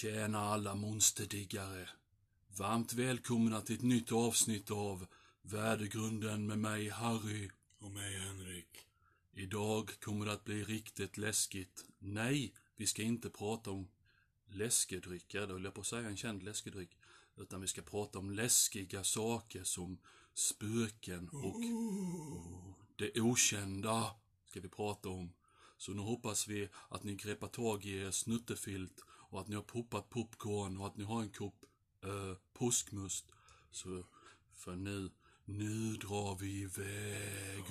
Tjena alla monsterdiggare. Varmt välkomna till ett nytt avsnitt av Värdegrunden med mig Harry. Och mig Henrik. Idag kommer det att bli riktigt läskigt. Nej, vi ska inte prata om läskedrycker, då höll jag på att säga en känd läskedryck. Utan vi ska prata om läskiga saker som spöken och det okända ska vi prata om. Så nu hoppas vi att ni greppar tag i er snuttefilt och att ni har poppat popcorn och att ni har en kopp äh, påskmust. Så, för nu, nu drar vi iväg.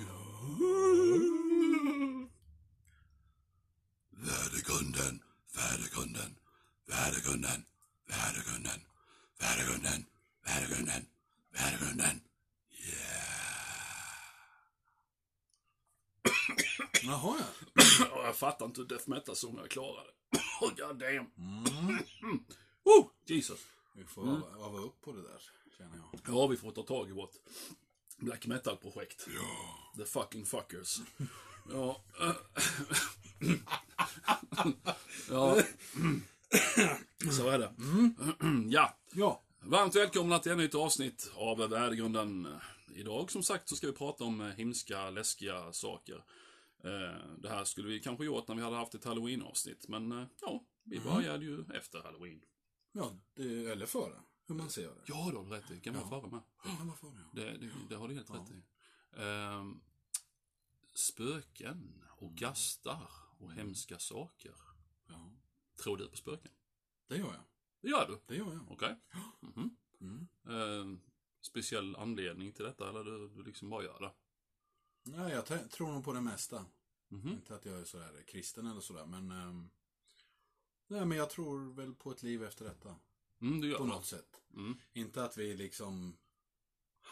Värdegrunden, värdegrunden, värdegrunden, värdegrunden, värdegrunden, värdegrunden, värdegrunden. Jaha ja. jag fattar inte hur death metal-sångare klarar det. Oh, god damn. Mm. Oh, Jesus. Vi får öva, öva upp på det där, känner jag. Ja, vi får ta tag i vårt black metal-projekt. Ja. The fucking fuckers. Ja. ja. Så är det. Ja. Ja. Varmt välkomna till ännu ett avsnitt av Värdegrunden. Idag som sagt så ska vi prata om hemska, läskiga saker. Eh, Det här skulle vi kanske gjort när vi hade haft ett halloween-avsnitt, men eh, ja, vi började ju efter halloween. Ja, det, eller före. Hur man ser det. Ja, det har du rätt i. Kan vara före med. Det kan vara före, ja. Det, det, det har du helt rätt i. Ehm, spöken och gastar och hemska saker. ja. Tror du på spöken? Det gör jag. Det gör du? Det gör jag. Okej. Mhm. Mm. Ehm, speciell anledning till detta, eller du, du liksom bara gör det? Nej, jag tror nog på det mesta. Mhm. Inte att jag är sådär kristen eller sådär, men... ehm, nej, men jag tror väl på ett liv efter detta. Mm, du gör På det? något sätt. Mm. Inte att vi liksom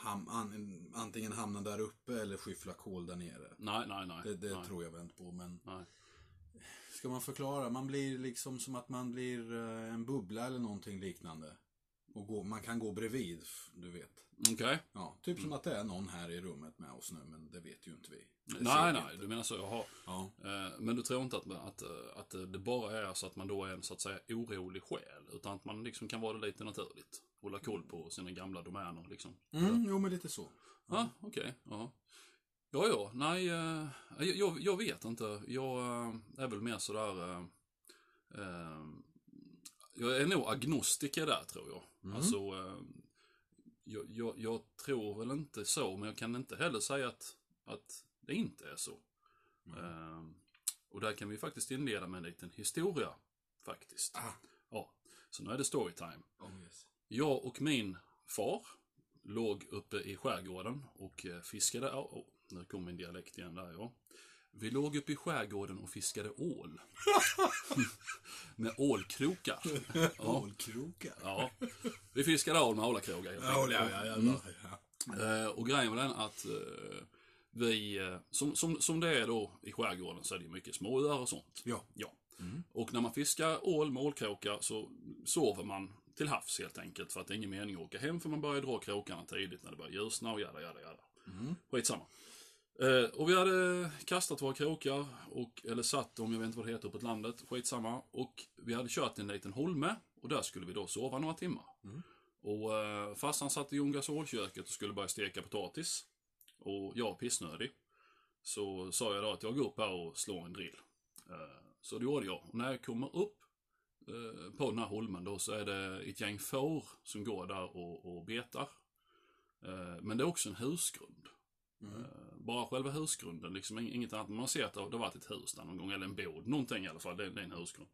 ham- an- antingen hamnar där uppe eller skyfflar kol där nere. Nej, nej, nej. Det, det nej. tror jag väl inte på, men Nej. ska man förklara? Man blir liksom som att man blir eh, en bubbla eller någonting liknande. Och gå, man kan gå bredvid, du vet. Okej. Ja, typ som att det är någon här i rummet med oss nu, men det vet ju inte vi. Det Nej, nej, inte. du menar så. Jaha. Ja. Eh, Men du tror inte att, att, att det bara är så att man då är en så att säga orolig själ, utan att man liksom kan vara det lite naturligt? Hålla koll på sina gamla domäner liksom? Mm, jo, men lite så. Ja, okej. Ja. Ja, ja. Nej, eh, jag, jag, vet inte. Jag eh, är väl mer sådär... eh, jag är nog agnostiker där, tror jag. Mm. Alltså, eh, jag, jag, jag tror väl inte så, men jag kan inte heller säga att, att det inte är så. Eh, och där kan vi faktiskt inleda med en liten historia, faktiskt. Ah. Ja, så nu är det storytime. Oh, yes. Jag och min far låg uppe i skärgården och eh, fiskade... Oh, oh, nu kom min dialekt igen där, ja. Vi låg uppe i skärgården och fiskade ål. med ålkrokar. Ja, Ålkrokar. ja. Vi fiskade ål med ålakrogar. helt Ja, ja, ja, ja, ja. Eh, och grejen var den att eh, vi, eh, som, som, som det är då i skärgården så är det mycket småöar och sånt. Ja. Ja. Och när man fiskar ål med ålkrokar så sover man till havs helt enkelt. För att det är ingen mening att åka hem för man börjar dra krokarna tidigt när det börjar ljusna och jada, jada, jada. Mm. Skitsamma. Eh, och vi hade kastat våra krokar, och, eller satt dem, jag vet inte vad det heter uppåt landet, skitsamma. Och vi hade kört en liten holme och där skulle vi då sova några timmar. Och eh, farsan satt i Jon gasolköket och skulle börja steka potatis. Och jag pissnödig. Så sa jag då att jag går upp här och slår en drill. Eh, så det gjorde jag. Och när jag kommer upp eh, på den här holmen då så är det ett gäng får som går där och, och betar. Eh, men det är också en husgrund. Eh, bara själva husgrunden, liksom ing- inget annat. Man ser att det har varit ett hus där någon gång, eller en bod, någonting i alla fall. Det, det är en husgrund.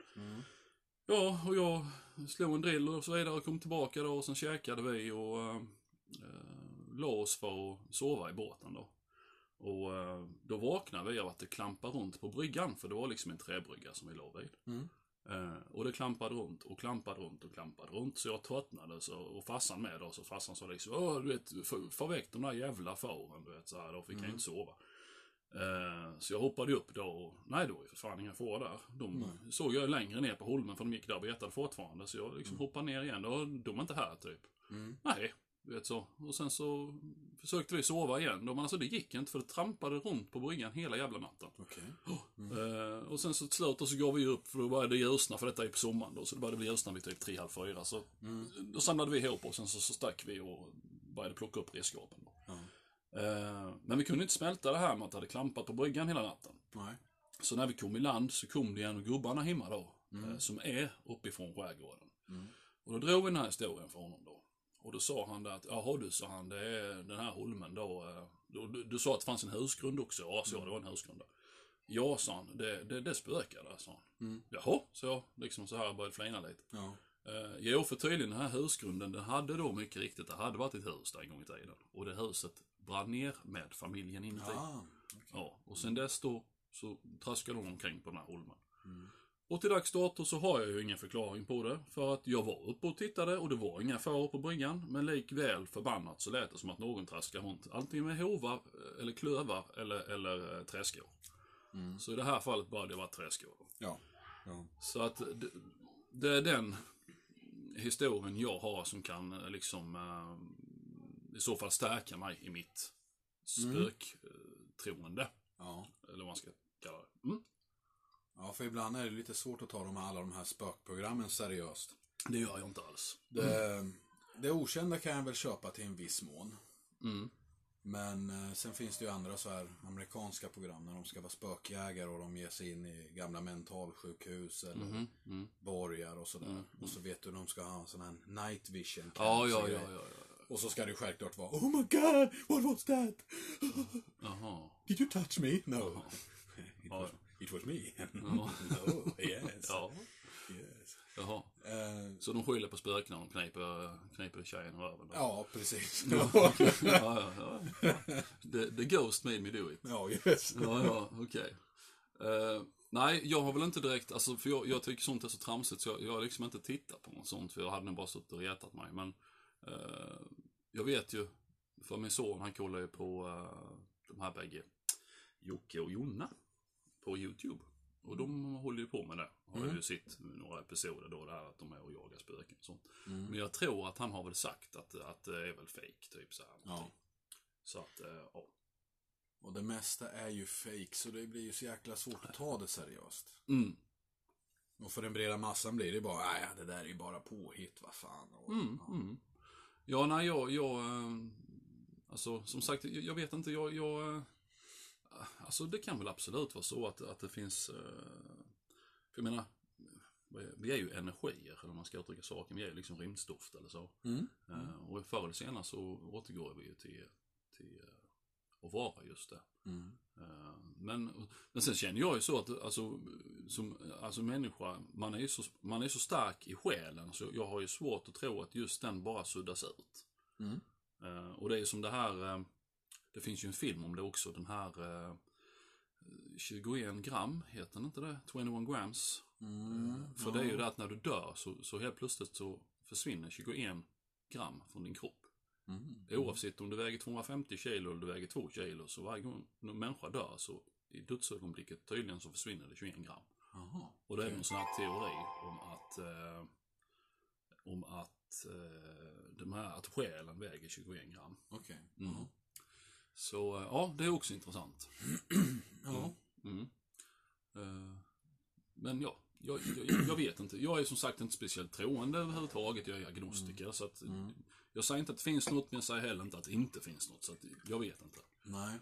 Ja, och jag slog en drill och så vidare och kom tillbaka då och sen käkade vi och eh, la oss för att sova i båten då. Och eh, då vaknade vi av att det klampade runt på bryggan, för det var liksom en träbrygga som vi låg vid. Mm. Eh, och det klampade runt och klampade runt och klampade runt, så jag tröttnade så, och farsan med då, så farsan sa liksom Åh, du vet, få- få väck de där jävla fåren, du vet, så här, då fick jag inte sova. Eh, så jag hoppade upp då och, nej det var ju för fan inga får där. De såg jag längre ner på holmen för de gick där och betade fortfarande. Så jag liksom hoppade ner igen, och de är inte här typ. Mm. Nej, Du vet så. Och sen så försökte vi sova igen. Men alltså det gick inte för det trampade runt på bryggan hela jävla natten. Okej. Eh, och sen så till slut så gav vi upp för då började det ljusna för detta är på sommaren då. Så det började bli ljusna vid typ tre, halv fyra. Så då samlade vi ihop och sen så, så stack vi och började plocka upp redskapen. Ja. Eh, men vi kunde inte smälta det här med att det hade klampat på bryggan hela natten. Nej. Så när vi kom i land så kom det en av gubbarna hemma då. Eh, som är uppifrån skärgården. Och då drog vi den här historien för honom då. Och då sa han det att, jaha du, sa han, det är den här holmen då. eh, då du, du sa att det fanns en husgrund också. Ja, så det var en husgrund där. Ja, sa han, det, det, det spökar där, sa han. Jaha, så jag liksom så här började flina lite. Ja. Eh, jo, för tydligen den här husgrunden, den hade då mycket riktigt, det hade varit ett hus där en gång i tiden. Och det huset brann ner med familjen inuti. Ah, Ja, och sen dess då så traskar de omkring på den här holmen. Och till dags dato så har jag ju ingen förklaring på det. För att jag var uppe och tittade och det var inga får på bryggan. Men likväl förbannat så lät det som att någon traskar runt. Antingen med hovar, eh, eller klövar, eller, eller eh, träskor. Så i det här fallet bara det var träskor. ja. ja. Så att det, det är den historien jag har som kan eh, liksom eh, i så fall stärka mig i mitt spöktroende. Ja. Eller vad man ska kalla det. Mm. Ja, för ibland är det lite svårt att ta de här, alla de här spökprogrammen seriöst. Det gör jag inte alls. Det, det okända kan jag väl köpa till en viss mån. Mm. Men eh, sen finns det ju andra så här amerikanska program när de ska vara spökjägare och de ger sig in i gamla mentalsjukhus eller Mhm. Mm. borgar och sådär. Och så vet du de ska ha en sån här night vision. Ja, ja, ja, ja. Och så ska det självklart vara Oh my god, what was that? Jaha. Did you touch me? No. It, Ja. was, it was me. Ja. no, yes. Ja. yes. Jaha. Eh, Så de skyller på spöken när de kniper, kniper tjejen i röven? ja, precis. ja, ja, ja, ja. The, the ghost made me do it. ja, yes. Ja, ja, okej. Eh, nej, jag har väl inte direkt, alltså för jag, jag tycker sånt är så tramsigt så jag, jag har liksom inte tittat på något sånt för jag hade nog bara suttit och retat mig. Men eh, jag vet ju, för min son han kollar ju på de här bägge, Jocke och Jonna, på YouTube. Och de håller ju på med det. Har Mm. ju sett några episoder då, det här att de är och jagar spöken och sånt. Mm. Men jag tror att han har väl sagt att, att det är väl fake typ så här. Ja. Så att, eh, ja. Och det mesta är ju fake så det blir ju så jäkla svårt att ta det seriöst. Mm. Och för den breda massan blir det bara, nej det där är ju bara påhitt, vad fan. Och, Mm, ja. mm. Ja, nej, jag, jag, eh, alltså som sagt, jag, jag vet inte, jag, jag, eh, alltså det kan väl absolut vara så att, att det finns, eh, för jag menar, vi är ju energier, eller om man ska uttrycka saken, vi är liksom rymdstoft eller så. Mm. Eh, Och förr eller senare så återgår vi ju till, till eh, att vara just det. Mm. Men, men sen känner jag ju så att alltså, som alltså människa, man är ju så, man är så stark i själen så jag har ju svårt att tro att just den bara suddas ut. Mm. Och det är ju som det här, det finns ju en film om det också, den här eh, 21 gram, heter den inte det? 21 grams. Mm. För det är ju det att när du dör så, så helt plötsligt så försvinner 21 gram från din kropp. Mm. Oavsett om du väger 250 kilo eller du väger 2 kilo så varje gång en människa dör så i dödsögonblicket tydligen så försvinner det 21 gram. Jaha. Och det är en sån här teori om att eh, om att eh, de här, att själen väger 21 gram. Okej. Mm. Så eh, ja, det är också intressant. Ja. Mm. Eh, men ja, jag, jag, jag vet inte. Jag är som sagt inte speciellt troende överhuvudtaget. Jag är agnostiker. Så att, Jag säger inte att det finns något, men jag säger heller inte att det inte finns något. Så att, jag vet inte. Nej.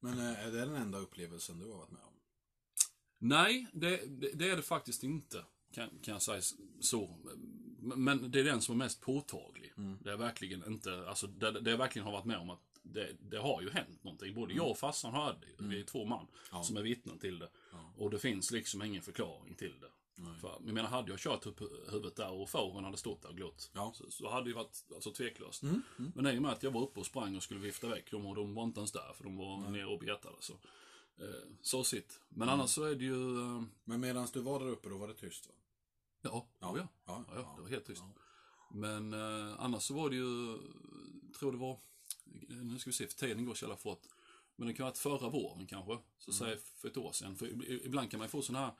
Men eh, är det den enda upplevelsen du har varit med om? Nej, det, det, är det faktiskt inte. Kan, kan jag säga så. Men det är den som är mest påtaglig. Det är verkligen inte, alltså det, det jag verkligen har varit med om att det, det har ju hänt någonting. Både jag och farsan hörde det. Vi är två man Ja. som är vittnen till det. Ja. Och det finns liksom ingen förklaring till det. Nej. För, jag menar, hade jag kört upp huvudet där och fåren hade stått där och glott. Ja. Så, så hade det varit alltså, tveklöst. Mm. Mm. Men i och med att jag var uppe och sprang och skulle vifta väck dem och de var inte ens där för de var nere och betade. Så, eh, så sitt. Men Mm. annars så är det ju... Eh, Men medan du var där uppe då var det tyst va? ja, ja, ja. Ja, Ja, ja, det var helt tyst. Men eh, annars så var det ju, tror det var, nu ska vi se, för tiden går så jävla fort. Men det kan ha varit förra våren kanske, så säger jag för ett år sedan. För ibland kan man ju få sån här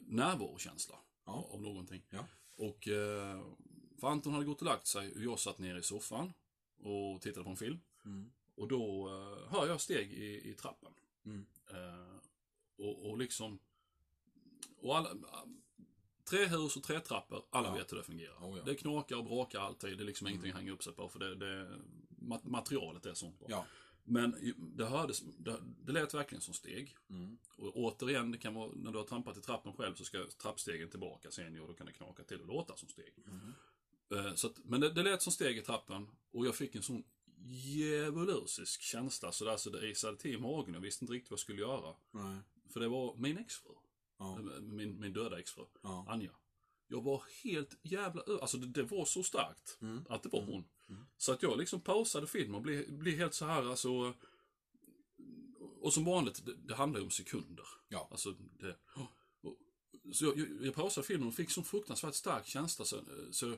närvarokänsla Ja. av någonting. Ja. Och eh, För Anton hade gått och lagt sig och jag satt nere i soffan och tittade på en film. Mm. Och då eh, hör jag steg i, i trappen. Mm. Eh, och, och liksom... Och alla, trähus och trätrappor, alla Ja. vet hur det fungerar. Oh, ja. Det knakar och bråkar alltid. Det är liksom ingenting att hänga upp sig på för det, det, materialet är sånt bra. Ja. Men det hördes, det, det lät verkligen som steg. Mm. Och återigen, det kan vara när du har trampat i trappen själv så ska trappstegen tillbaka sen och då kan det knaka till och låta som steg. Mm. Eh, Så att, men det, det lät som steg i trappen och jag fick en sån djävulusisk känsla så där så det isade till i magen. Jag visste inte riktigt vad jag skulle göra. Nej. För det var min exfru. Ja. Min, min döda exfru, Ja. Anja. Jag var helt jävla Alltså det, det var så starkt Mm. att det var hon. Mm. Så att jag liksom pausade filmen och blev, blev helt så här alltså. Och som vanligt, det, det handlar ju om sekunder. Ja. Alltså det. Och, så jag, jag, jag pausade filmen och fick sån fruktansvärt stark känsla så, så,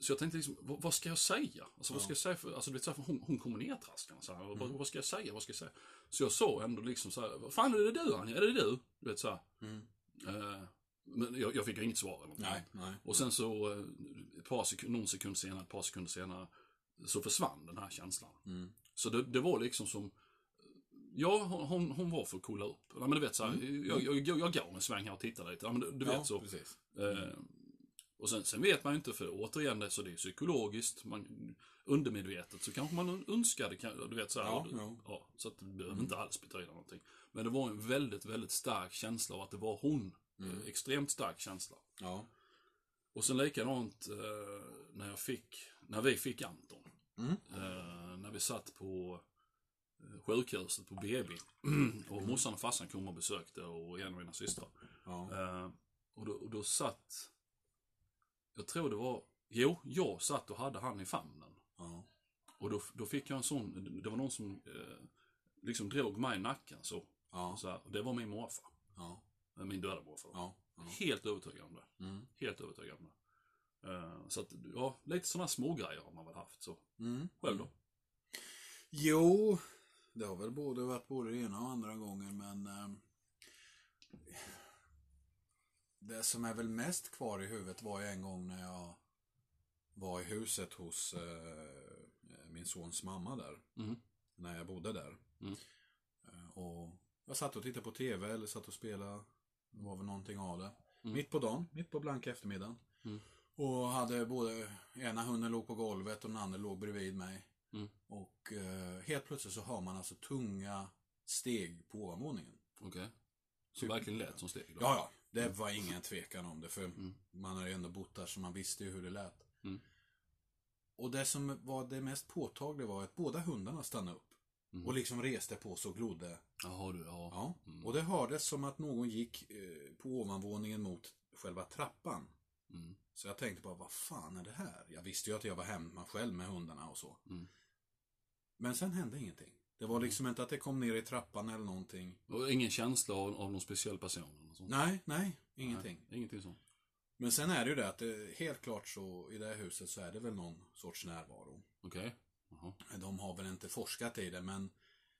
så jag tänkte liksom, vad, vad ska jag säga? Alltså vad ska jag säga för, alltså du vet så här, för hon, hon kommer nedtraskarna så här, vad, vad ska jag säga, vad ska jag säga? Så jag sa ändå liksom så här, vad fan är det du Anja, är det du? Du vet så här. Mm. Eh, men jag, jag fick inget svar eller någonting. Nej, nej. Och sen så, eh, ett par sekund, någon sekund senare, ett par sekunder senare, så försvann den här känslan. Mm. Så det, det var liksom som, ja, hon, hon, var för att kolla upp. Ja, men du vet så här, jag, jag, jag, jag går en sväng här och tittar lite. Ja, men du, du vet ja, så. precis. Eh, och sen, sen vet man ju inte, för återigen, det, så det är psykologiskt, man, undermedvetet, så kanske man önskade, du vet så här, Ja, ja. ja, så att det behöver inte alls betyda någonting. Men det var en väldigt, väldigt stark känsla av att det var hon. Mm. Eh, Extremt stark känsla. Ja. Och sen likadant eh, när jag fick, när vi fick Anton. Mm. Eh, när vi satt på eh, sjukhuset på BB. och morsan och farsan kom och besökte och en av mina systrar. Ja. Eh, och, då, och då satt, jag tror det var, jo, jag satt och hade han i famnen. Ja. Och då, då fick jag en sån, det var någon som eh, liksom drog mig i nacken så. Ja. så här, och det var min morfar. Ja. Min döda morfar. Ja. Helt övertygad om det. Mm. Helt övertygad om det. Eh, så att, ja, lite sådana små grejer har man väl haft så. Mm. Själv då? Jo, det har väl både varit både det ena och andra gången, men ehm, det som är väl mest kvar i huvudet var ju en gång när jag var i huset hos eh, min sons mamma där. Mhm. När jag bodde där. Mm. Och jag satt och tittade på tv eller satt och spelade. Det var väl någonting av det. Mm. Mitt på dagen, mitt på blanka eftermiddagen. Mm. Och hade både, ena hunden låg på golvet och den andra låg bredvid mig. Mm. Och eh, helt plötsligt så hör man alltså tunga steg på ovanvåningen. Okej. Så Typ. verkligen lät som steg då? Ja, ja. Det var ingen tvekan om det. För Mm. man har ju ändå bott där så man visste ju hur det lät. Mm. Och det som var det mest påtagliga var att båda hundarna stannade upp. Mm. Och liksom reste på sig och glodde. Jaha du, ja. Ja. Mm. Och det hördes som att någon gick eh, på ovanvåningen mot själva trappan. Mm. Så jag tänkte bara, vad fan är det här? Jag visste ju att jag var hemma själv med hundarna och så. Mm. Men sen hände ingenting. Det var liksom inte att det kom ner i trappan eller någonting. Och ingen känsla av, av någon speciell person? Nej, nej, ingenting. Nej, ingenting sånt. Men sen är det ju det att det, helt klart så i det här huset så är det väl någon sorts närvaro. Okej. Jaha. De har väl inte forskat i det men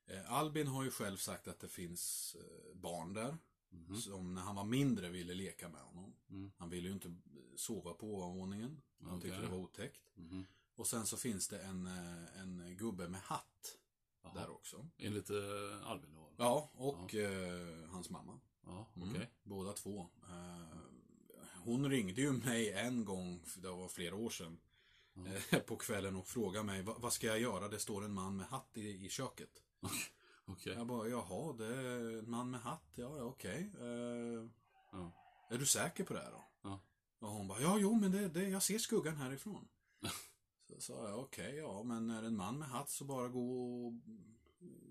eh, Albin har ju själv sagt att det finns eh, barn där. Mhm. Som när han var mindre ville leka med honom. Mm. Han ville ju inte sova på ovanvåningen. Han tyckte Okej. det var otäckt. Mhm. Och sen så finns det en, eh, en gubbe med hatt Jaha. där också. Enligt eh, Albin då? Ja, och eh, hans mamma. Ja, Mm, okej. Båda två. Eh, hon ringde ju mig en gång, det var flera år sedan, eh, på kvällen och frågade mig, "Va- vad ska jag göra? Det står en man med hatt i, i köket. Okej. Jag bara, jaha, det är en man med hatt, ja, ja okej. Eh, Ja. är du säker på det här då? Ja. Och hon bara, ja, jo, men det, det, jag ser skuggan härifrån. så sa jag, okej, ja, men är det en man med hatt så bara gå och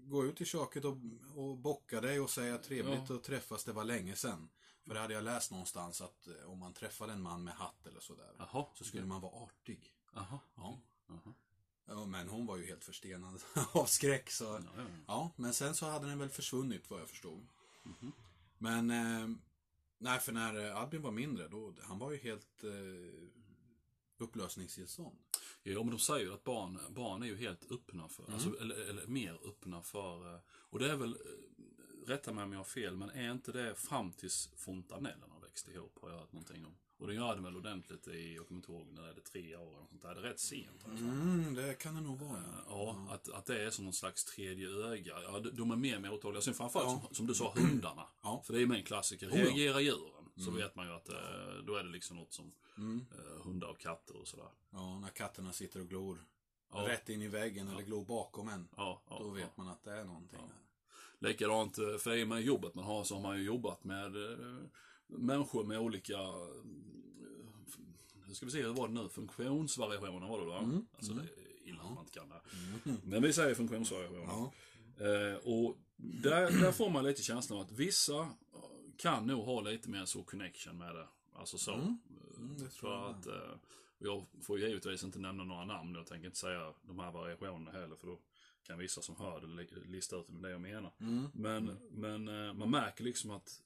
gå ut i köket och, och bocka dig och säga trevligt Ja. att träffas, det var länge sedan. För det hade jag läst någonstans att eh, om man träffade en man med hatt eller sådär, Jaha. så skulle man vara artig. Jaha. Ja. Jaha. ja. Men hon var ju helt förstenad av skräck så... Ja, ja, ja. Men sen så hade den väl försvunnit vad jag förstod. Mhm. Men, eh, nej för när eh, Albin var mindre, då, han var ju helt eh, upplösningstillstånd. Ja, men de säger ju att barn, barn är ju helt öppna för, Mm. alltså, eller, eller mer öppna för, eh, och det är väl, eh, rätta mig om jag har fel, men är inte det fram tills fontanellen det? växte ihop har jag hört någonting om. Och den gör det väl ordentligt i, jag kommer inte ihåg, när är det tre år eller sånt där. Det är rätt sent. Alltså. Mm, det kan det nog vara. Ja, att, att det är som någon slags tredje öga. Ja, de, är mer mottagliga. Sen framförallt, Ja. som, som du sa, hundarna. Ja. För det är ju en klassiker. Oh ja. Reagerar djuren, så vet man ju att eh, då är det liksom något som Mm. eh, hundar och katter och sådär. Ja, när katterna sitter och glor Ja. rätt in i väggen eller glor bakom en. Ja, ja, Då ja. vet man att det är någonting där. Likadant eh, för i och med jobbet man har så har man ju jobbat med eh, människor med olika eh, hur ska vi se, hur var det nu? Funktionsvariationer var det va? Mm. Alltså det är illa att man inte kan det. Mm. Men vi säger funktionsvariationer. Ja. Eh, och där, där får man lite känslan av att vissa eh, kan nog ha lite mer så connection med det. Alltså så. Mm. Mm, För jag att, eh, jag får ju givetvis inte nämna några namn. Jag tänker inte säga de här variationerna heller. För då kan vissa som hör det li- lista ut det jag menar. Mm. Men, men eh, man märker liksom att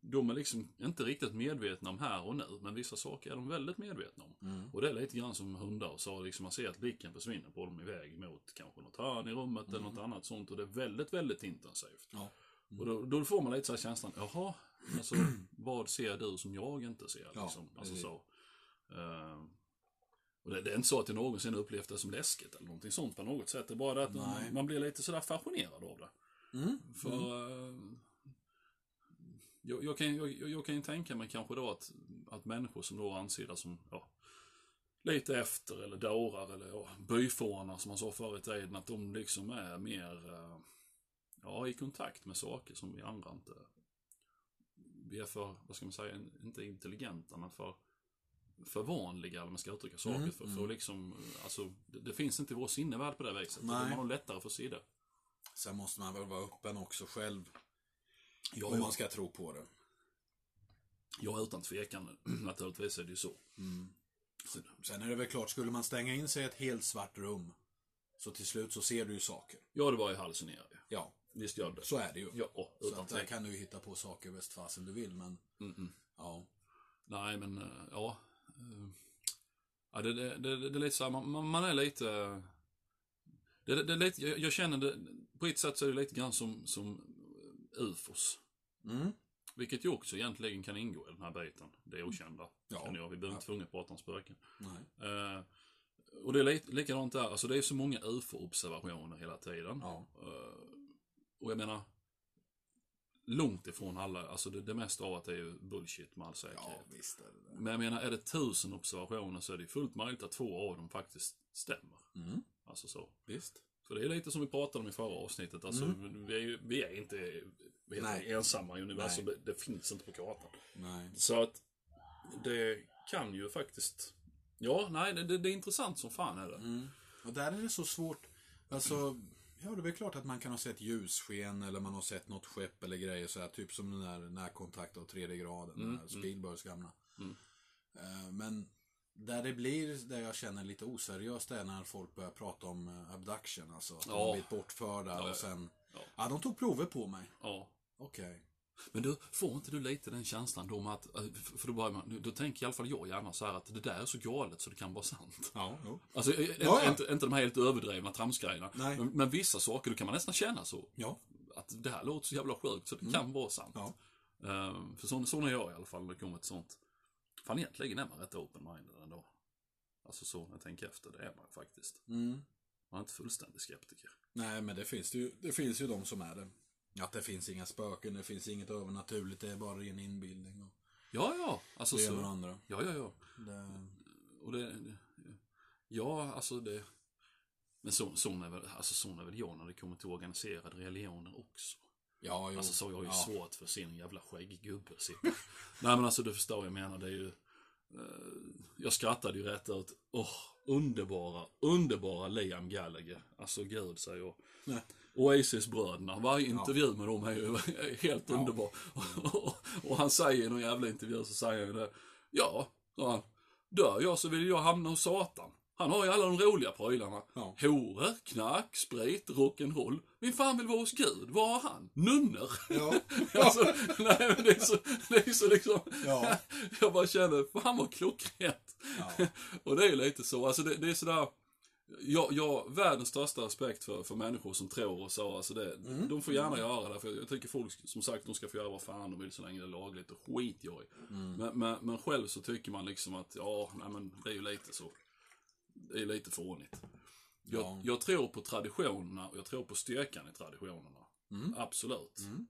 de- är liksom inte riktigt medvetna om här och nu. Men vissa saker är de väldigt medvetna om. Mm. Och det är lite grann som hundar så. Liksom man ser att blicken försvinner på dem iväg mot kanske något hörn i rummet eller något annat sånt. Och det är väldigt, väldigt intensivt. Ja. Och då, då får man lite så här känslan, jaha, alltså vad ser du som jag inte ser? Ja, Liksom. alltså, precis. så. Eh, och det, det är inte så att jag någonsin upplevt det som läskigt eller någonting sånt på något sätt. Det är bara det att man, man blir lite sådär fascinerad av det. Mm. För eh, jag, jag, kan, jag, jag kan ju tänka mig kanske då att, att människor som då anser det som ja, lite efter eller dårar eller ja, byfånar som man sa förr i tiden, att de liksom är mer eh, ja, i kontakt med saker som vi andra inte vi är för, vad ska man säga, inte intelligenta men för för vanliga, eller man ska uttrycka saker. Mm, för, mm. för liksom, alltså, det, det finns inte i vår sinnevärld på det viset. Nej. Det är nog lättare för att se det. Sen måste man väl vara öppen också själv. Ja, om man ska tro på det. Ja, utan tvekan. Naturligtvis är det ju så. Mm. Sen är det väl klart, skulle man stänga in sig i ett helt svart rum. Så till slut så ser du ju saker. Ja, det var ju hallucinerar ju. Ja, Visst gör det. så är det ju. Ja, Så utan att där kan du ju hitta på saker västfasen du vill, men Mm, mm. ja. Nej, men eh, ja. Eh, ja det, det, det, det är lite så här, man, man- man är lite... Det, det, det är lite jag, jag känner det, på ett sätt så är det lite grann som, som ufos. Mm. Vilket ju också egentligen kan ingå i den här biten. Det okända. Ja. Jag. Vi behöver inte tvunget prata om spöken. Nej. Eh, och det är li- likadant där, alltså det är så många ufo-observationer hela tiden. Ja. Eh, och jag menar, långt ifrån alla, alltså det, det mesta av att det är ju bullshit med all säkerhet. Ja, visst är det det. Men jag menar, är det tusen observationer så är det fullt möjligt att två av dem faktiskt stämmer. Mm. Alltså så. Visst. För det är lite som vi pratade om i förra avsnittet, alltså vi, är ju, vi är inte vi är Mm. Ensamma i universum, det, det finns inte på kartan. Nej. Så att det kan ju faktiskt, ja, nej, det, det, är intressant som fan är det. Mm. Och där är det så svårt. Alltså, ja det är väl klart att man kan ha sett ljussken eller man har sett något skepp eller grejer så här, typ som den där närkontakt av tredje graden, den Mm, där Spielbergs gamla. Mm. Eh, Men där det blir, där jag känner lite oseriöst är när folk börjar prata om eh, abduction, alltså att de Ja. har blivit bortförda Ja, ja. och sen, Ja. ja de tog prover på mig. Ja. Okej. Men du, får inte du lite den känslan då med att, eh, för då, börjar man, då tänker i alla fall jag gärna så här att det där är så galet så det kan vara sant. Ja, jo. Alltså, eh, Ja, ja. Inte, inte de här helt överdrivna tramsgrejerna. Nej. Men, men vissa saker, då kan man nästan känna så. Ja. Att det här låter så jävla sjukt så det kan vara sant. Ja. Ehm, för så, så är jag i alla fall när det kommer till sånt. Fan egentligen är man rätt open-minded ändå. Alltså så, när jag tänker efter, det är man faktiskt. Mm. Man är inte fullständig skeptiker. Nej, men det finns det ju, det finns ju de som är det. Att det finns inga spöken, det finns inget övernaturligt, det är bara ren inbildning och Ja, ja. Alltså det ena så. andra. Ja, ja, ja. Det... Och det, det ja, alltså det. Men så, sån är väl, alltså sån är väl jag när det kommer till organiserade religioner också. Ja, jo. Alltså så har jag ju ja. svårt för att se en jävla skägggubbe sitta. Nej men alltså du förstår vad jag menar, det är ju... eh, jag skrattade ju rätt ut. Åh, underbara, underbara Liam Gallagher. Alltså gud säger jag. Nej. Oasis-bröderna, varje intervju med dem är ju helt underbar. Och, han säger i någon jävla intervju så säger han det. Ja. Dör jag så vill jag hamna hos Satan. Han har ju alla de roliga prylarna. Ja. Horor, knark, sprit, rock'n'roll. Min fan vill vara hos Gud. Vad har han? Nunnor. Ja. alltså, nej men det är så, det är så liksom. Ja. Jag bara känner, fan vad klockrent. Ja. Och det är lite så, alltså det, det är sådär. Jag, jag världens största respekt för, för människor som tror och så. Alltså det, Mm. De får gärna göra det. För jag tycker folk, som sagt, de ska få göra vad fan de vill så länge det är lagligt. Och skit jag i. Mm. Men, men, men själv så tycker man liksom att, ja, nej men det är ju lite så. Det är lite fånigt. Jag, Ja. jag tror på traditionerna och jag tror på styrkan i traditionerna. Mm. Absolut. Mm.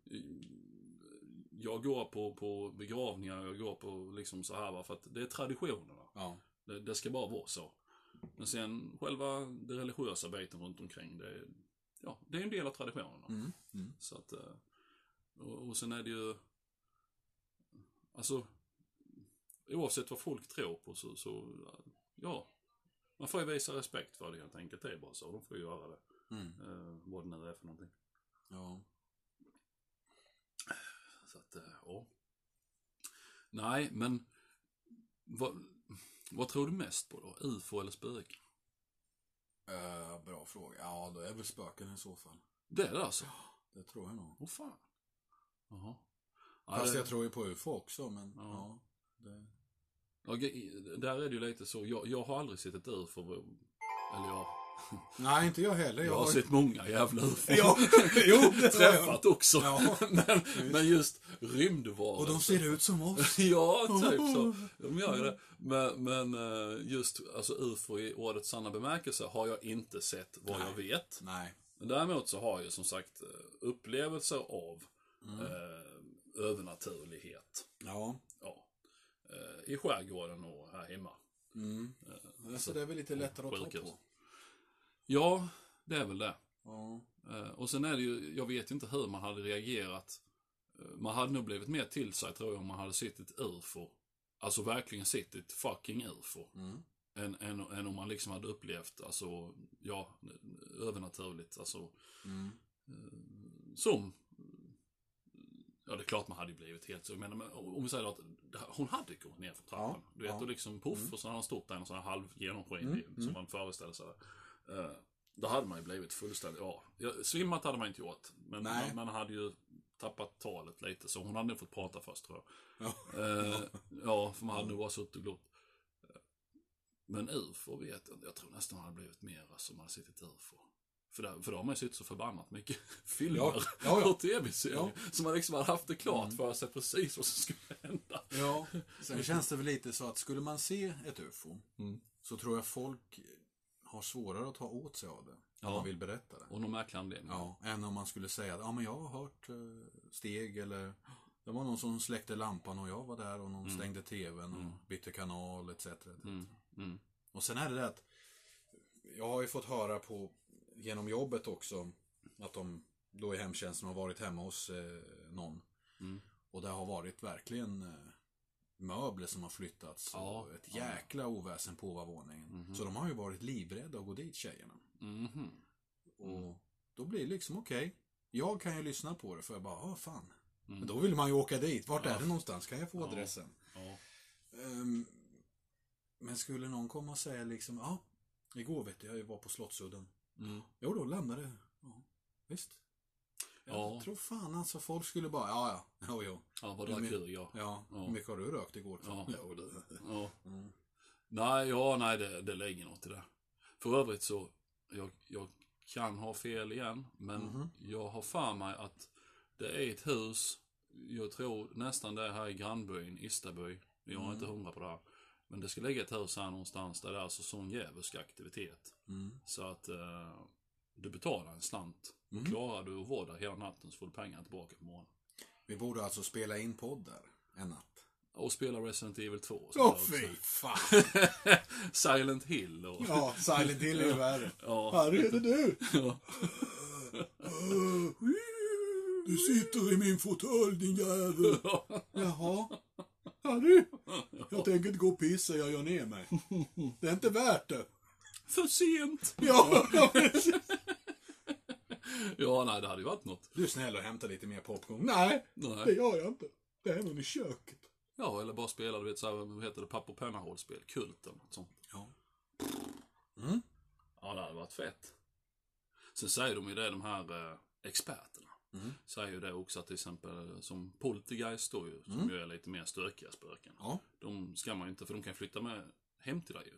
Jag går på, på begravningar, jag går på liksom så här va, för att det är traditionerna. Ja. Det, det ska bara vara så. Men sen själva det religiösa biten runt omkring, det, är- ja, det är en del av traditionerna. Mm. Mm. Så att, eh, och, och sen är det ju, alltså, oavsett vad folk tror på så, så ja, man får ju visa respekt för det helt enkelt. Det är bara så, de får ju göra det. Mm. Eh, vad det nu är för någonting. Ja. Så att, eh, ja. Nej, men vad, vad tror du mest på då? UFO eller spöken? Eh, bra fråga. Ja, då är väl spöken i så fall. Det är det alltså? Det tror jag nog. Åh fan. Jaha. Ja, Fast det- jag tror ju på UFO också, men Ja. ja. det... Där är det ju lite så. Jag, jag har aldrig sett ett UFO. Eller jag, Nej, inte jag heller. jag har har- sett många jävla UFO. Ja, jo, det har jag. Träffat också. Ja, men, men just rymdvarelser. Och de ser ut som oss. ja, typ så. De gör ju det. Men, men eh, just alltså UFO i ordets sanna bemärkelse har jag inte sett vad jag Nej. vet. Nej. Däremot så har jag som sagt eh, upplevelser av Mm. eh, övernaturlighet. Ja. Eh, I skärgården och här hemma. Mm. Så det är väl lite lättare att ta på. Ja, det är väl det. Ja. Eh, och sen är det ju, jag vet inte hur man hade reagerat. Eh, man hade nog blivit mer till sig tror jag om man hade sett ett UFO. Alltså verkligen sett ett fucking UFO. Mm. Än, än, än om man liksom hade upplevt, alltså, ja, övernaturligt. Alltså, Mm. som Ja, det är klart man hade blivit helt så. Men om vi säger att hon hade gått ner för trappan. Ja, Du vet, ja. och liksom puff och så hade han stått där i en sån här halv genomskinlig Mm, som mm. man föreställer sig. Uh, då hade man ju blivit fullständigt, ja, svimmat hade man inte gjort. Men man, man hade ju tappat talet lite, så hon hade nog fått prata först tror jag. Ja. Eh, ja, för man hade nog bara suttit och glott. Eh, Men UFO vet jag inte. Jag tror nästan man hade blivit mer alltså, om man hade sett ett UFO. För, där, för då har man ju sett så förbannat mycket filmer Ja, ja, ja. och tv-serier. Ja. Så man liksom hade haft det klart för sig precis vad som skulle hända. Ja, sen känns det väl lite så att skulle man se ett UFO Mm. så tror jag folk har svårare att ta åt sig av det. Om Ja. man vill berätta det. Och någon märklig anledning. Ja, än om man skulle säga att ja, men jag har hört eh, steg eller det var någon som släckte lampan och jag var där och någon stängde tvn och bytte kanal etc. etc. Mm. Mm. Och sen är det det att jag har ju fått höra på genom jobbet också att de då i hemtjänsten har varit hemma hos eh, någon. Mm. Och det har varit verkligen eh, möbler som har flyttats Ja, och ett ja. Jäkla oväsen på övervåningen. Så de har ju varit livrädda att gå dit tjejerna. Mhm. Och då blir det liksom okej. Jag kan ju lyssna på det för jag bara, ah fan. Mm. Men då vill man ju åka dit. Vart Ja. är det någonstans? Kan jag få Ja. adressen? Ja. Ehm, men skulle någon komma och säga liksom, ja, igår vet jag, jag var på Slottsudden. Mm. Jo, då lämnade ja, visst. Jag Ja. tror fan alltså folk skulle bara, ja, ja, jo, jo. Ja, vad drack du? Ja. Ja, Ja. hur mycket har du rökt igår? Ja. Jo, det. ja. Mm. Nej, ja, nej, det, det lägger något i det. För övrigt så, jag, jag kan ha fel igen, men Mhm. jag har för mig att det är ett hus, jag tror nästan det är här i grannbyn, Istaby. Jag är Mm. inte hundra på det här. Men det ska ligga ett hus här någonstans där det är alltså sån djävulsk aktivitet. Mm. Så att eh, du betalar en slant. Mm. Och klarar du att vara där hela natten så får du pengar tillbaka på morgonen. Vi borde alltså spela in podd där en natt. Och spela Resident Evil 2. och Åh där fy fan! Silent Hill och... Ja, Silent Hill är ju värre. Ja. Harry, är det du? Ja. Du sitter i min fåtölj din jävel. Jaha. Harry, jag tänker inte gå och pissa, jag gör ner mig. Det är inte värt det. För sent! Ja, Ja, nej, det hade ju varit något. Du är snäll och hämta lite mer popcorn. Nej, det Nej. gör jag inte. Det är någon i köket. Ja, eller bara spela, du vet, så här, vad heter det, papper och penna-hållspel. Kult eller något sånt. Ja. Mm. Ja, det hade varit fett. Sen säger de ju det, de här eh, experterna. Mm. Säger ju det också att till exempel som Poltergeist då ju, som Mm. ju är lite mer stökiga spöken. Ja. De ska man ju inte, för de kan flytta med hem till dig ju.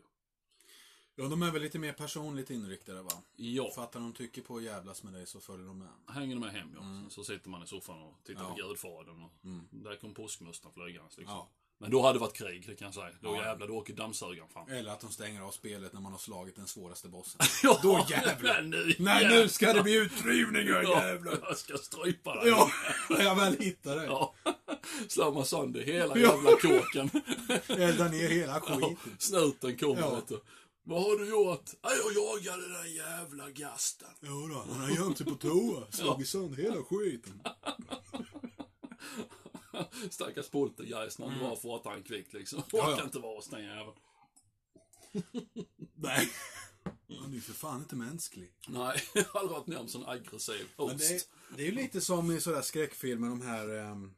Ja, de är väl lite mer personligt inriktade va? Ja, Fattar de tycker på att jävlas med dig så följer de med. hänger de med hem ja. Så sitter man i soffan och tittar Ja. på Gudfadern och där kom påskmustan flygandes liksom. Ja. Men då hade det varit krig, det kan jag säga. Då Ja. jävlar, då åker dammsugaren fram. Eller att de stänger av spelet när man har slagit den svåraste bossen. Ja, Då jävlar. nu, Nej, jävlar. nu ska det bli utdrivningar Ja, jävlar! jag ska strypa dig. Ja, när jag väl hittar dig. Ja. Slår man sönder hela Ja. jävla kåken. Elda ner hela Ja, skiten. snuten kommer Ja. vet du. Vad har du gjort? "Ja, Jag jagade den där jävla gasten. Ja då, han har gömt sig på toa. Slagit sönder hela skiten. Stackars poltergeist när han drar fartan kvickt liksom. Ja, Orkar ja. inte vara hos den jäveln. Nej. Han är ju för fan inte mänsklig. Nej, jag har aldrig varit med om sån aggressiv host. Men det, är, det är ju lite som i sådär skräckfilmer, de här um,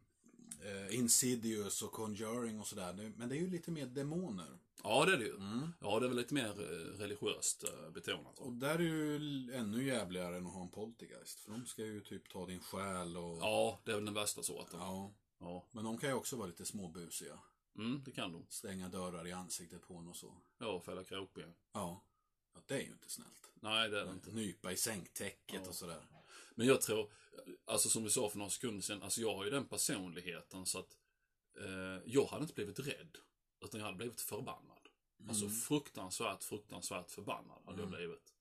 Insidious och Conjuring och sådär. Men det är ju lite mer demoner. Ja, det är det ju. Mm. Ja, det är väl lite mer eh, religiöst eh, betonat. Och där är ju ännu jävligare än att ha en poltergeist. För de ska ju typ ta din själ och... Ja, det är väl den värsta sorten. Ja. Ja. Men de kan ju också vara lite småbusiga. Mm, det kan de. Stänga dörrar i ansiktet på en och så. Ja, fälla krokben. Ja. ja det är ju inte snällt. Nej, det är det inte. Nypa i sängtäcket Ja. och sådär. Men jag tror, alltså som vi sa för några sekunder sedan, alltså jag har ju den personligheten så att eh, jag hade inte blivit rädd. Utan jag hade blivit förbannad. Alltså fruktansvärt, fruktansvärt förbannad hade jag blivit.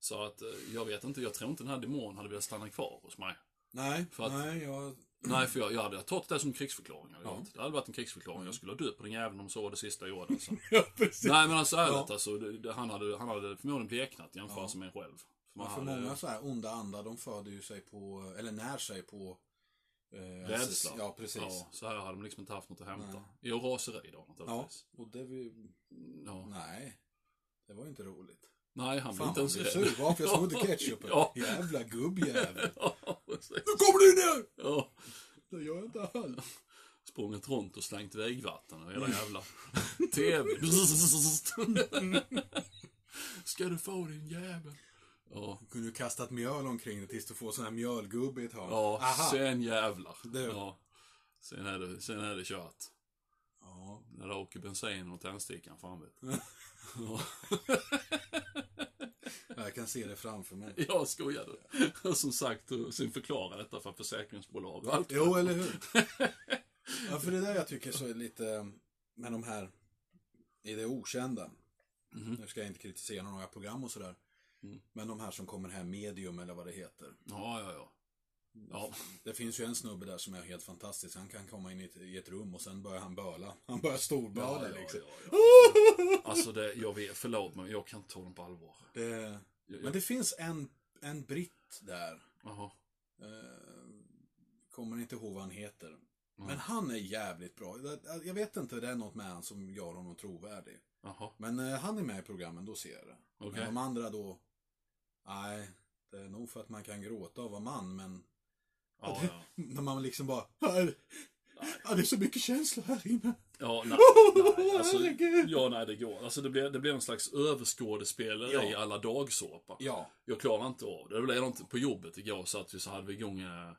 Så att eh, jag vet inte, jag tror inte den här demonen hade velat stanna kvar hos mig. Nej, För att- nej, jag... Nej, för jag, jag hade tagit det som krigsförklaring. Ja. Det hade varit en krigsförklaring. Jag skulle ha dött på den jäveln om så var det sista jag gjorde. Alltså. Ja, precis. Nej men alltså ärligt Ja. alltså, det, det, han, hade, han hade förmodligen bleknat i jämförelse med en själv. För man Ja, för hade- många så här onda andar, de föder ju sig på, eller när sig på... Eh, Rädsla. Ja, precis. Ja, så här hade de liksom inte haft något att hämta. Nej. Jo, raseri då Ja, naturligtvis. och det vi... Ja. Nej. Det var ju inte roligt. Nej, han Fan, inte ens rädd. sur bara för jag snodde ketchupen. Ja. Jävla gubbjävel. Ja. Nu kommer du ner! Ja, Det gör jag inte alls. sprungit runt och slängt vägvatten och hela jävla TV. Ska du få din jävel? Ja, Du kunde ju kastat mjöl omkring dig tills du får sån här mjölgubbe i ett hörn. ja Aha. sen jävlar. Det- Ja. Sen är det, sen är det kört. Ja. När det åker bensin och tändstickan, fan vet du. Jag kan se det framför mig. jag skojade. Och som sagt, sen förklara detta för försäkringsbolag och allt. Jo, eller hur? Ja, för det är där jag tycker så är lite med de här i det okända. Mhm. Nu ska jag inte kritisera några program och sådär. Mm. Men de här som kommer här, medium eller vad det heter. Ja, ja, ja. Ja, Det finns ju en snubbe där som är helt fantastisk. Han kan komma in i ett, i ett rum och sen börjar han böla. Han börjar storböla ja, liksom. ja, ja. Alltså det, jag vet, förlåt men jag kan inte ta dem på allvar. Det, Jag, men jag, det finns en, en britt där. Jaha. Eh, kommer inte ihåg vad han heter. Men han är jävligt bra. Jag, vet inte, det är något med han som gör honom trovärdig. Jaha. Men eh, han är med i programmen, då ser jag det. Okej. Men de andra då, nej, det är nog för att man kan gråta och vara man, men Ja, ja. när man liksom bara, "Här- ja, det är så mycket känslor här inne. Ja, nej, nej, alltså, ja, nej, det går. Alltså det blir, det blir en slags överskådespeleri Ja. i alla dagsåpa. Ja, Jag klarar inte av det. Det blev inte på jobbet igår så att vi så hade vi igång eh,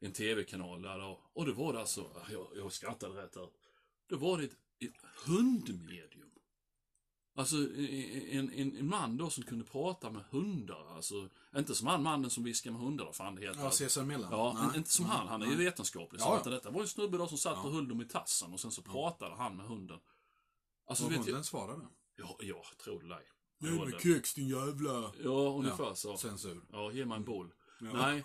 en tv-kanal där då. Och det var det alltså, jag, jag skrattade rätt där. Det var det ett, ett hundmedium. Alltså en, en, en man då som kunde prata med hundar. Alltså, inte som han mannen som viskar med hundar, vad fan det heter. ja Cesar Millan. Ja, Nej. inte som han. Han är ju vetenskaplig. Ja, ja. detta var en snubbe då som satt och höll dem i tassen och sen så pratade han med hunden. Alltså, Och vet jag, hunden svarade. ja, ja, tror det dig. Jag mig det. kex din jävla... Ja, ungefär så. Censur. Ja, ge mig en boll. Ja. Nej.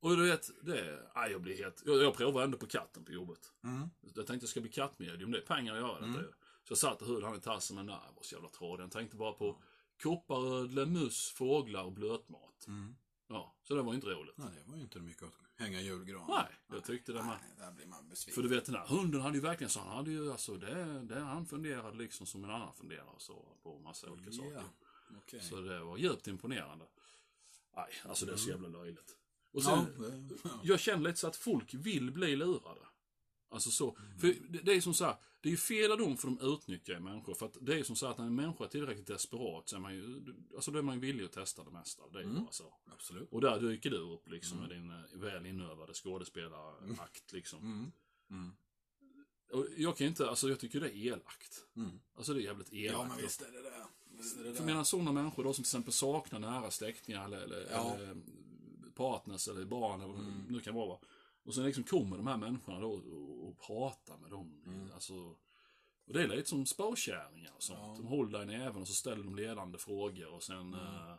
Och du vet, det... Nej, jag blir helt... Jag, jag provar ändå på katten på jobbet. Mm. Jag tänkte jag ska bli kattmedium, det är pengar att göra detta ju. Så jag satt och höll han i tassen, men nej, jag var så jävla trådig. Jag tänkte bara på kopparödlor, mus, fåglar och blötmat. Mm. Ja, så det var inte roligt. Nej, det var ju inte mycket att hänga julgran. Nej, jag tyckte det med. Nej, där blir man besviken. För du vet den här hunden hade ju verkligen så, han hade ju alltså det, det han funderade liksom som en annan funderar så på massa olika saker. Ja, okej. Så det var djupt imponerande. Nej, alltså det är så jävla löjligt. Och Ja, sen, det, ja. jag känner lite så att folk vill bli lurade. Alltså så, Mm. för det, det är som så här, det är ju fel av dem för de utnyttjar människor. För att det är som så här att när en människa är tillräckligt desperat så är man ju, alltså då är man ju villig att testa det mesta. Det är Mm. bara så. Absolut. Och där dyker du upp liksom med din eh, väl inövade skådespelarakt liksom. Mm. Mm. Och jag kan inte, alltså jag tycker det är elakt. Mm. Alltså det är jävligt elakt. Ja, men visst är det det. Visst är det För menar sådana människor då som till exempel saknar nära släktingar eller, eller, Ja. eller partners eller barn eller vad Mm. det nu kan vara. Och sen liksom kommer de här människorna då och, och pratar med dem. Mm. Alltså, och det är lite som spåkärringar och sånt. Ja. De håller dig i näven och så ställer de ledande frågor och sen... Mm. eh,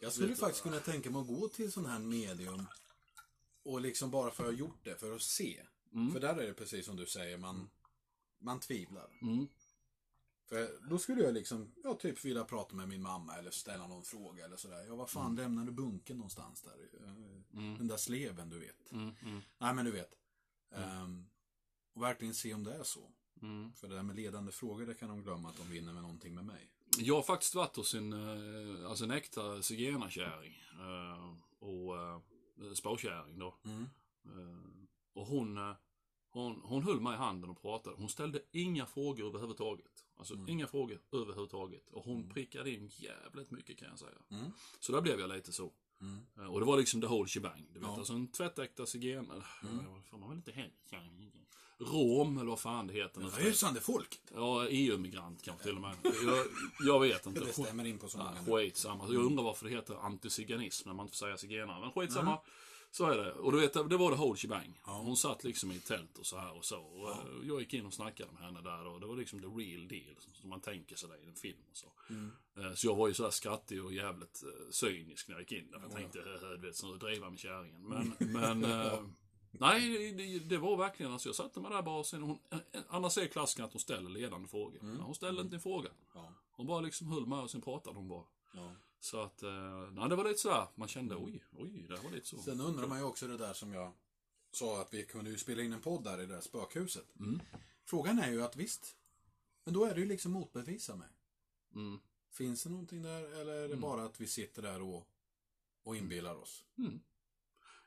Jag skulle du faktiskt kunna tänka mig att gå till sån här medium och liksom bara för att ha gjort det, för att se. Mm. För där är det precis som du säger, man, man tvivlar. mm, För då skulle jag liksom, ja typ vilja prata med min mamma eller ställa någon fråga eller sådär. Ja, vad fan lämnade bunken någonstans där? Eh, mm, Den där sleven, du vet. mm, mm, Nej, men du vet. Ehm, och verkligen se om det är så. mm. För det där med ledande frågor, det kan de glömma att de vinner med någonting med mig. Jag har faktiskt varit hos en, eh, alltså en äkta zigenarkärring. eh, Och spåkärring då. Mm. Och hon, hon, hon höll mig i handen och pratade. Hon ställde inga frågor överhuvudtaget. Alltså Mm. inga frågor överhuvudtaget. Och hon prickade in jävligt mycket kan jag säga. Mm. Så där blev jag lite så. Mm. Eh, Och det var liksom the whole shebang. Du vet, Ja. alltså en tvättäkta zigenare. Mm. Mm. Får man väl inte heller. Rom, eller vad fan det heter. tiden. Sandöfolket. Ja, EU-migrant kanske till och med. Jag, jag vet inte. Det stämmer in på så många. Ja, skitsamma. Jag undrar varför det heter antiziganism när man inte får säga zigenare. Men skitsamma. Så är det. Och du vet, det var det whole shebang. Ja. Hon satt liksom i ett tält och så här och så. Och eh, jag gick in och snackade med henne där och det var liksom the real deal. Som man tänker sig det i en film och så. Mm. Eh, Så jag var ju sådär skrattig och jävligt eh, cynisk när jag gick in där. Jag tänkte, "Hö, hö, du vet, så driva med kärringen. Men, men nej, det, det var verkligen, alltså jag satte mig där bara och sen, hon, annars är klassiken att hon ställer ledande frågor. Men hon ställde inte en fråga. Ja. Hon bara liksom höll med och sen pratade hon bara. Ja. Så att, eh, nej det var lite sådär, man kände oj, oj, det var lite så. Sen undrar man ju också det där som jag sa att vi kunde ju spela in en podd där i det där spökhuset. Mm. Frågan är ju att visst, men då är det ju liksom motbevisa mig. Mm. Finns det någonting där eller är det Mm. bara att vi sitter där och, och inbillar oss? Mm.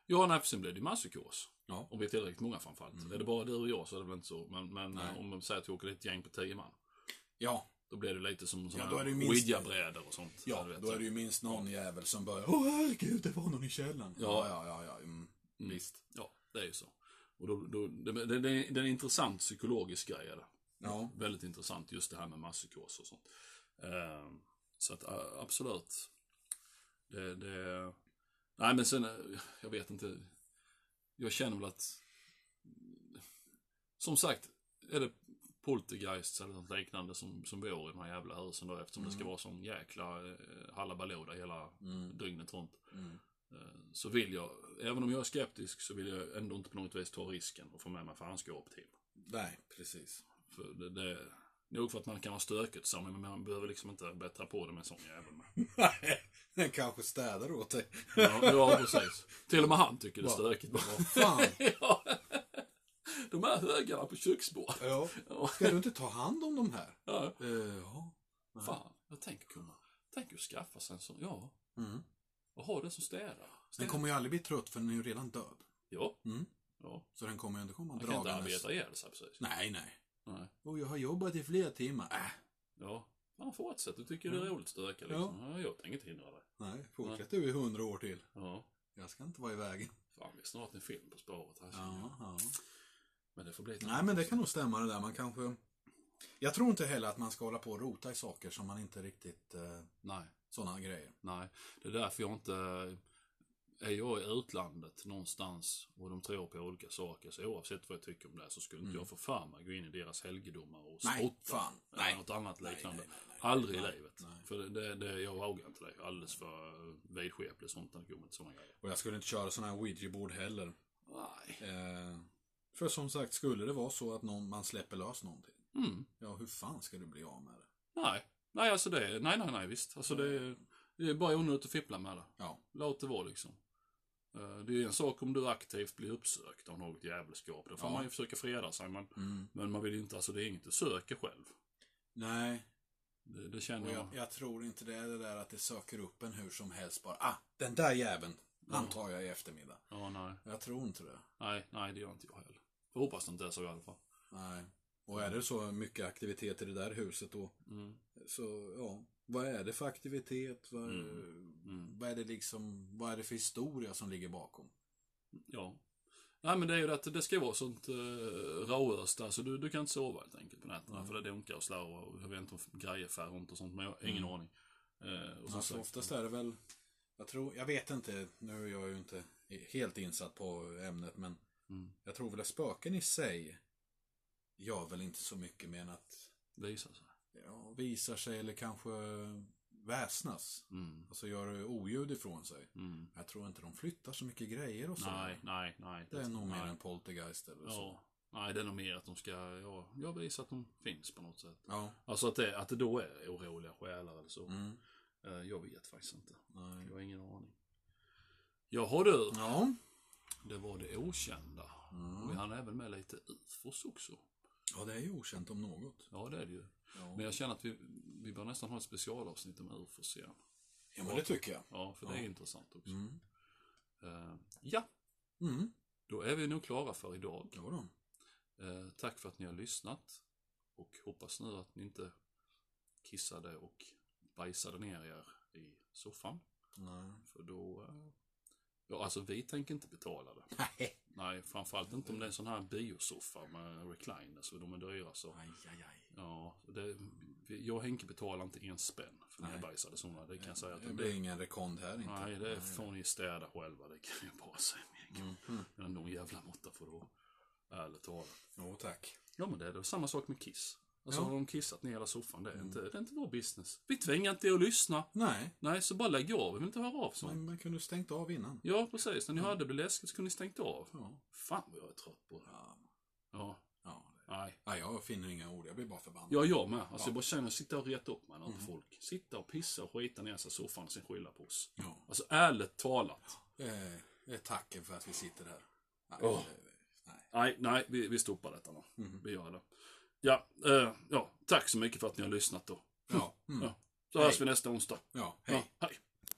Ja, nej, för sen blev det ju masspsykos. Ja. Om vi är tillräckligt många framförallt. Mm. Är det bara du och jag så är det väl inte så. Men, men eh, om man säger att vi åker ett gäng på tio man. Ja, Då blir det lite som Ja, sådana här minst- ouija-brädor och sånt. ja vet. då är det ju minst någon jävel som börjar Åh herregud, det var någon i källaren. Ja. ja, ja, ja. Mm. Mm. Visst. Ja, det är ju så. Och då, då, det, det, det, är en intressant psykologisk grej. Är det. Ja. Väldigt intressant just det här med masspsykos och sånt. Eh, så att absolut. Det, det... Nej men sen, eh, jag vet inte. Jag känner väl att... Som sagt, är det poltergeists eller något liknande som, som bor i de här jävla husen då eftersom det ska vara sån jäkla eh, halabaloo där hela Mm. dygnet runt. Mm. Eh, Så vill jag, även om jag är skeptisk så vill jag ändå inte på något vis ta risken och få med mig fanskapet hem. Nej, precis. För det, det, nog för att man kan ha stökigt så, men man behöver liksom inte bättra på det med en sån jävel. Nej, den kanske städar åt dig. Ja, ja, precis. Till och med han tycker det är stökigt. Vad fan. ja. De här högarna på köksbordet. Ja. Ska du inte ta hand om de här? ja. Eh, ja. Fan, jag tänker kunna, tänker att skaffa sig en sån, ja, Mm. och ha det som städare. Den kommer ju aldrig bli trött för den är ju redan död. Ja, Mm. ja. Så den kommer ju inte komma Man kan inte dragandes. arbeta ihjäl sig precis. Nej, nej. Nej. Och jag har jobbat i flera timmar. Äh, Ja, man fortsätt. Du tycker det är roligt att stöka liksom. Ja. jag tänker inte hindra dig. nej. Fortsätt du i hundra år till. Ja. Jag ska inte vara i vägen. Fan, vi är snart en film på spåret här. Ja, ja. Men det får bli ett Nej, men det kan nog stämma det där. Man kanske... Jag tror inte heller att man ska hålla på och rota i saker som man inte riktigt... Eh, Nej, sådana grejer. nej. Det är därför jag inte... Är jag i utlandet någonstans och de tror på olika saker, så oavsett vad jag tycker om det, så skulle inte jag få för mig att gå in i deras helgedomar och Nej, spotta. fan. Eller Nej. något annat Nej, liknande. nej, nej, nej. Aldrig Nej, i livet. nej. För det, det, det, jag vågar inte det. Alldeles för vidskeplig sånt när det kommer till sådana grejer. Och jag skulle inte köra sådana här ouija-bord heller. Nej. Eh, för som sagt, skulle det vara så att någon, man släpper lös någonting. Mm. Ja, hur fan ska du bli av med det? Nej. Nej, alltså det, nej, nej, nej, visst. Alltså det, det är bara onödigt att fippla med det. Ja. Låt det vara liksom. Eh, Det är en sak om du aktivt blir uppsökt av något jävelskap. Då får Ja. man ju försöka freda sig. Men, Mm. men man vill ju inte, alltså det är inget du söker själv. Nej, Det, det känner jag. jag, jag tror inte det är det där att det söker upp en hur som helst bara. Ah, den där jäveln. Han tar jag i eftermiddag. Ja, nej. Jag tror inte det. Nej, nej, det gör inte jag heller. Jag hoppas det inte är så i alla fall. Nej. Och är det så mycket aktivitet i det där huset då, Mm. så ja, vad är det för aktivitet? Vad, Mm. Mm. vad är det liksom, vad är det för historia som ligger bakom? Ja. Nej men det är ju att det ska vara sånt uh, råös där så du, du kan inte sova helt enkelt på nätterna. För det dunkar och slår och jag vet inte om grejer fär runt och sånt men jag har ingen Mm. aning. Uh, och Alltså oftast är det väl, jag tror, jag vet inte, nu är jag ju inte helt insatt på ämnet men Mm. jag tror väl att spöken i sig gör väl inte så mycket mer än att visar sig. ja, visar sig eller kanske väsnas. Mm. Alltså gör oljud ifrån sig. Mm. Jag tror inte de flyttar så mycket grejer och så. Nej, nej, nej. Det är nog mer en poltergeist eller så. Ja. Nej, det är nog mer att de ska, ja, jag visar att de finns på något sätt. Ja. Alltså att det, att det då är oroliga själar eller så. Mm. Eh, jag vet faktiskt inte. Nej. Jag har ingen aning. Jaha du, Ja. Det var det okända. Mm. Vi hann även med lite ufos också. ja, det är ju okänt om något. Ja, det är det ju. Ja, Men jag känner att vi, vi bör nästan ha ett specialavsnitt om ufos igen. ja men det tycker jag. Ja, för det är Ja. intressant också. Mm. Eh, ja, Mm. då är vi nog klara för idag. Ja då. Eh, tack för att ni har lyssnat. Och hoppas nu att ni inte kissade och bajsade ner er i soffan. Nej. För då... eh, Ja, alltså vi tänker inte betala det. Nej. Nej, framförallt inte om det är en sån här biosoffa med recliners och de är dyra så. Aj, aj, aj. Ja, det, jag och Henke betalar inte en spänn för nedbajsade sådana. Det kan jag säga. Att Det det, blir ingen rekond här inte. nej, det får ni städa själva. Det kan jag bara säga. Mm. Mm. Någon jävla måtta får då. Ärligt talat. Jo, tack. Ja, men det är det. samma sak med kiss. Alltså Ja. Mm. har de kissat ner hela soffan, det är, inte, det är inte vår business. Vi tvingar inte er att lyssna. Nej, Nej, så bara lägg av. Vi vill inte höra av sånt. men man kunde stängt av innan. Ja, precis. När ni hörde det blev läskigt så kunde ni stängt av. Ja. Fan vad jag är trött på det. Ja. Ja, ja. nej. Nej, jag finner inga ord. Jag blir bara förbannad. Ja, jag med. Alltså Ja. jag bara känner sitta och reta upp mig Mm. folk. Sitta och pissa och skita ner sig i soffan och sen skylla på oss. Ja. Alltså ärligt talat. Det är, det är tacken för att vi sitter här. Nej, det- nej. Nej, nej, vi, vi stoppar detta nu. Mhm. Vi gör det. Ja, eh, ja, tack så mycket för att ni har lyssnat då. Ja. Mm. Ja. Så hörs vi nästa onsdag. ja, hej. Ja, hej.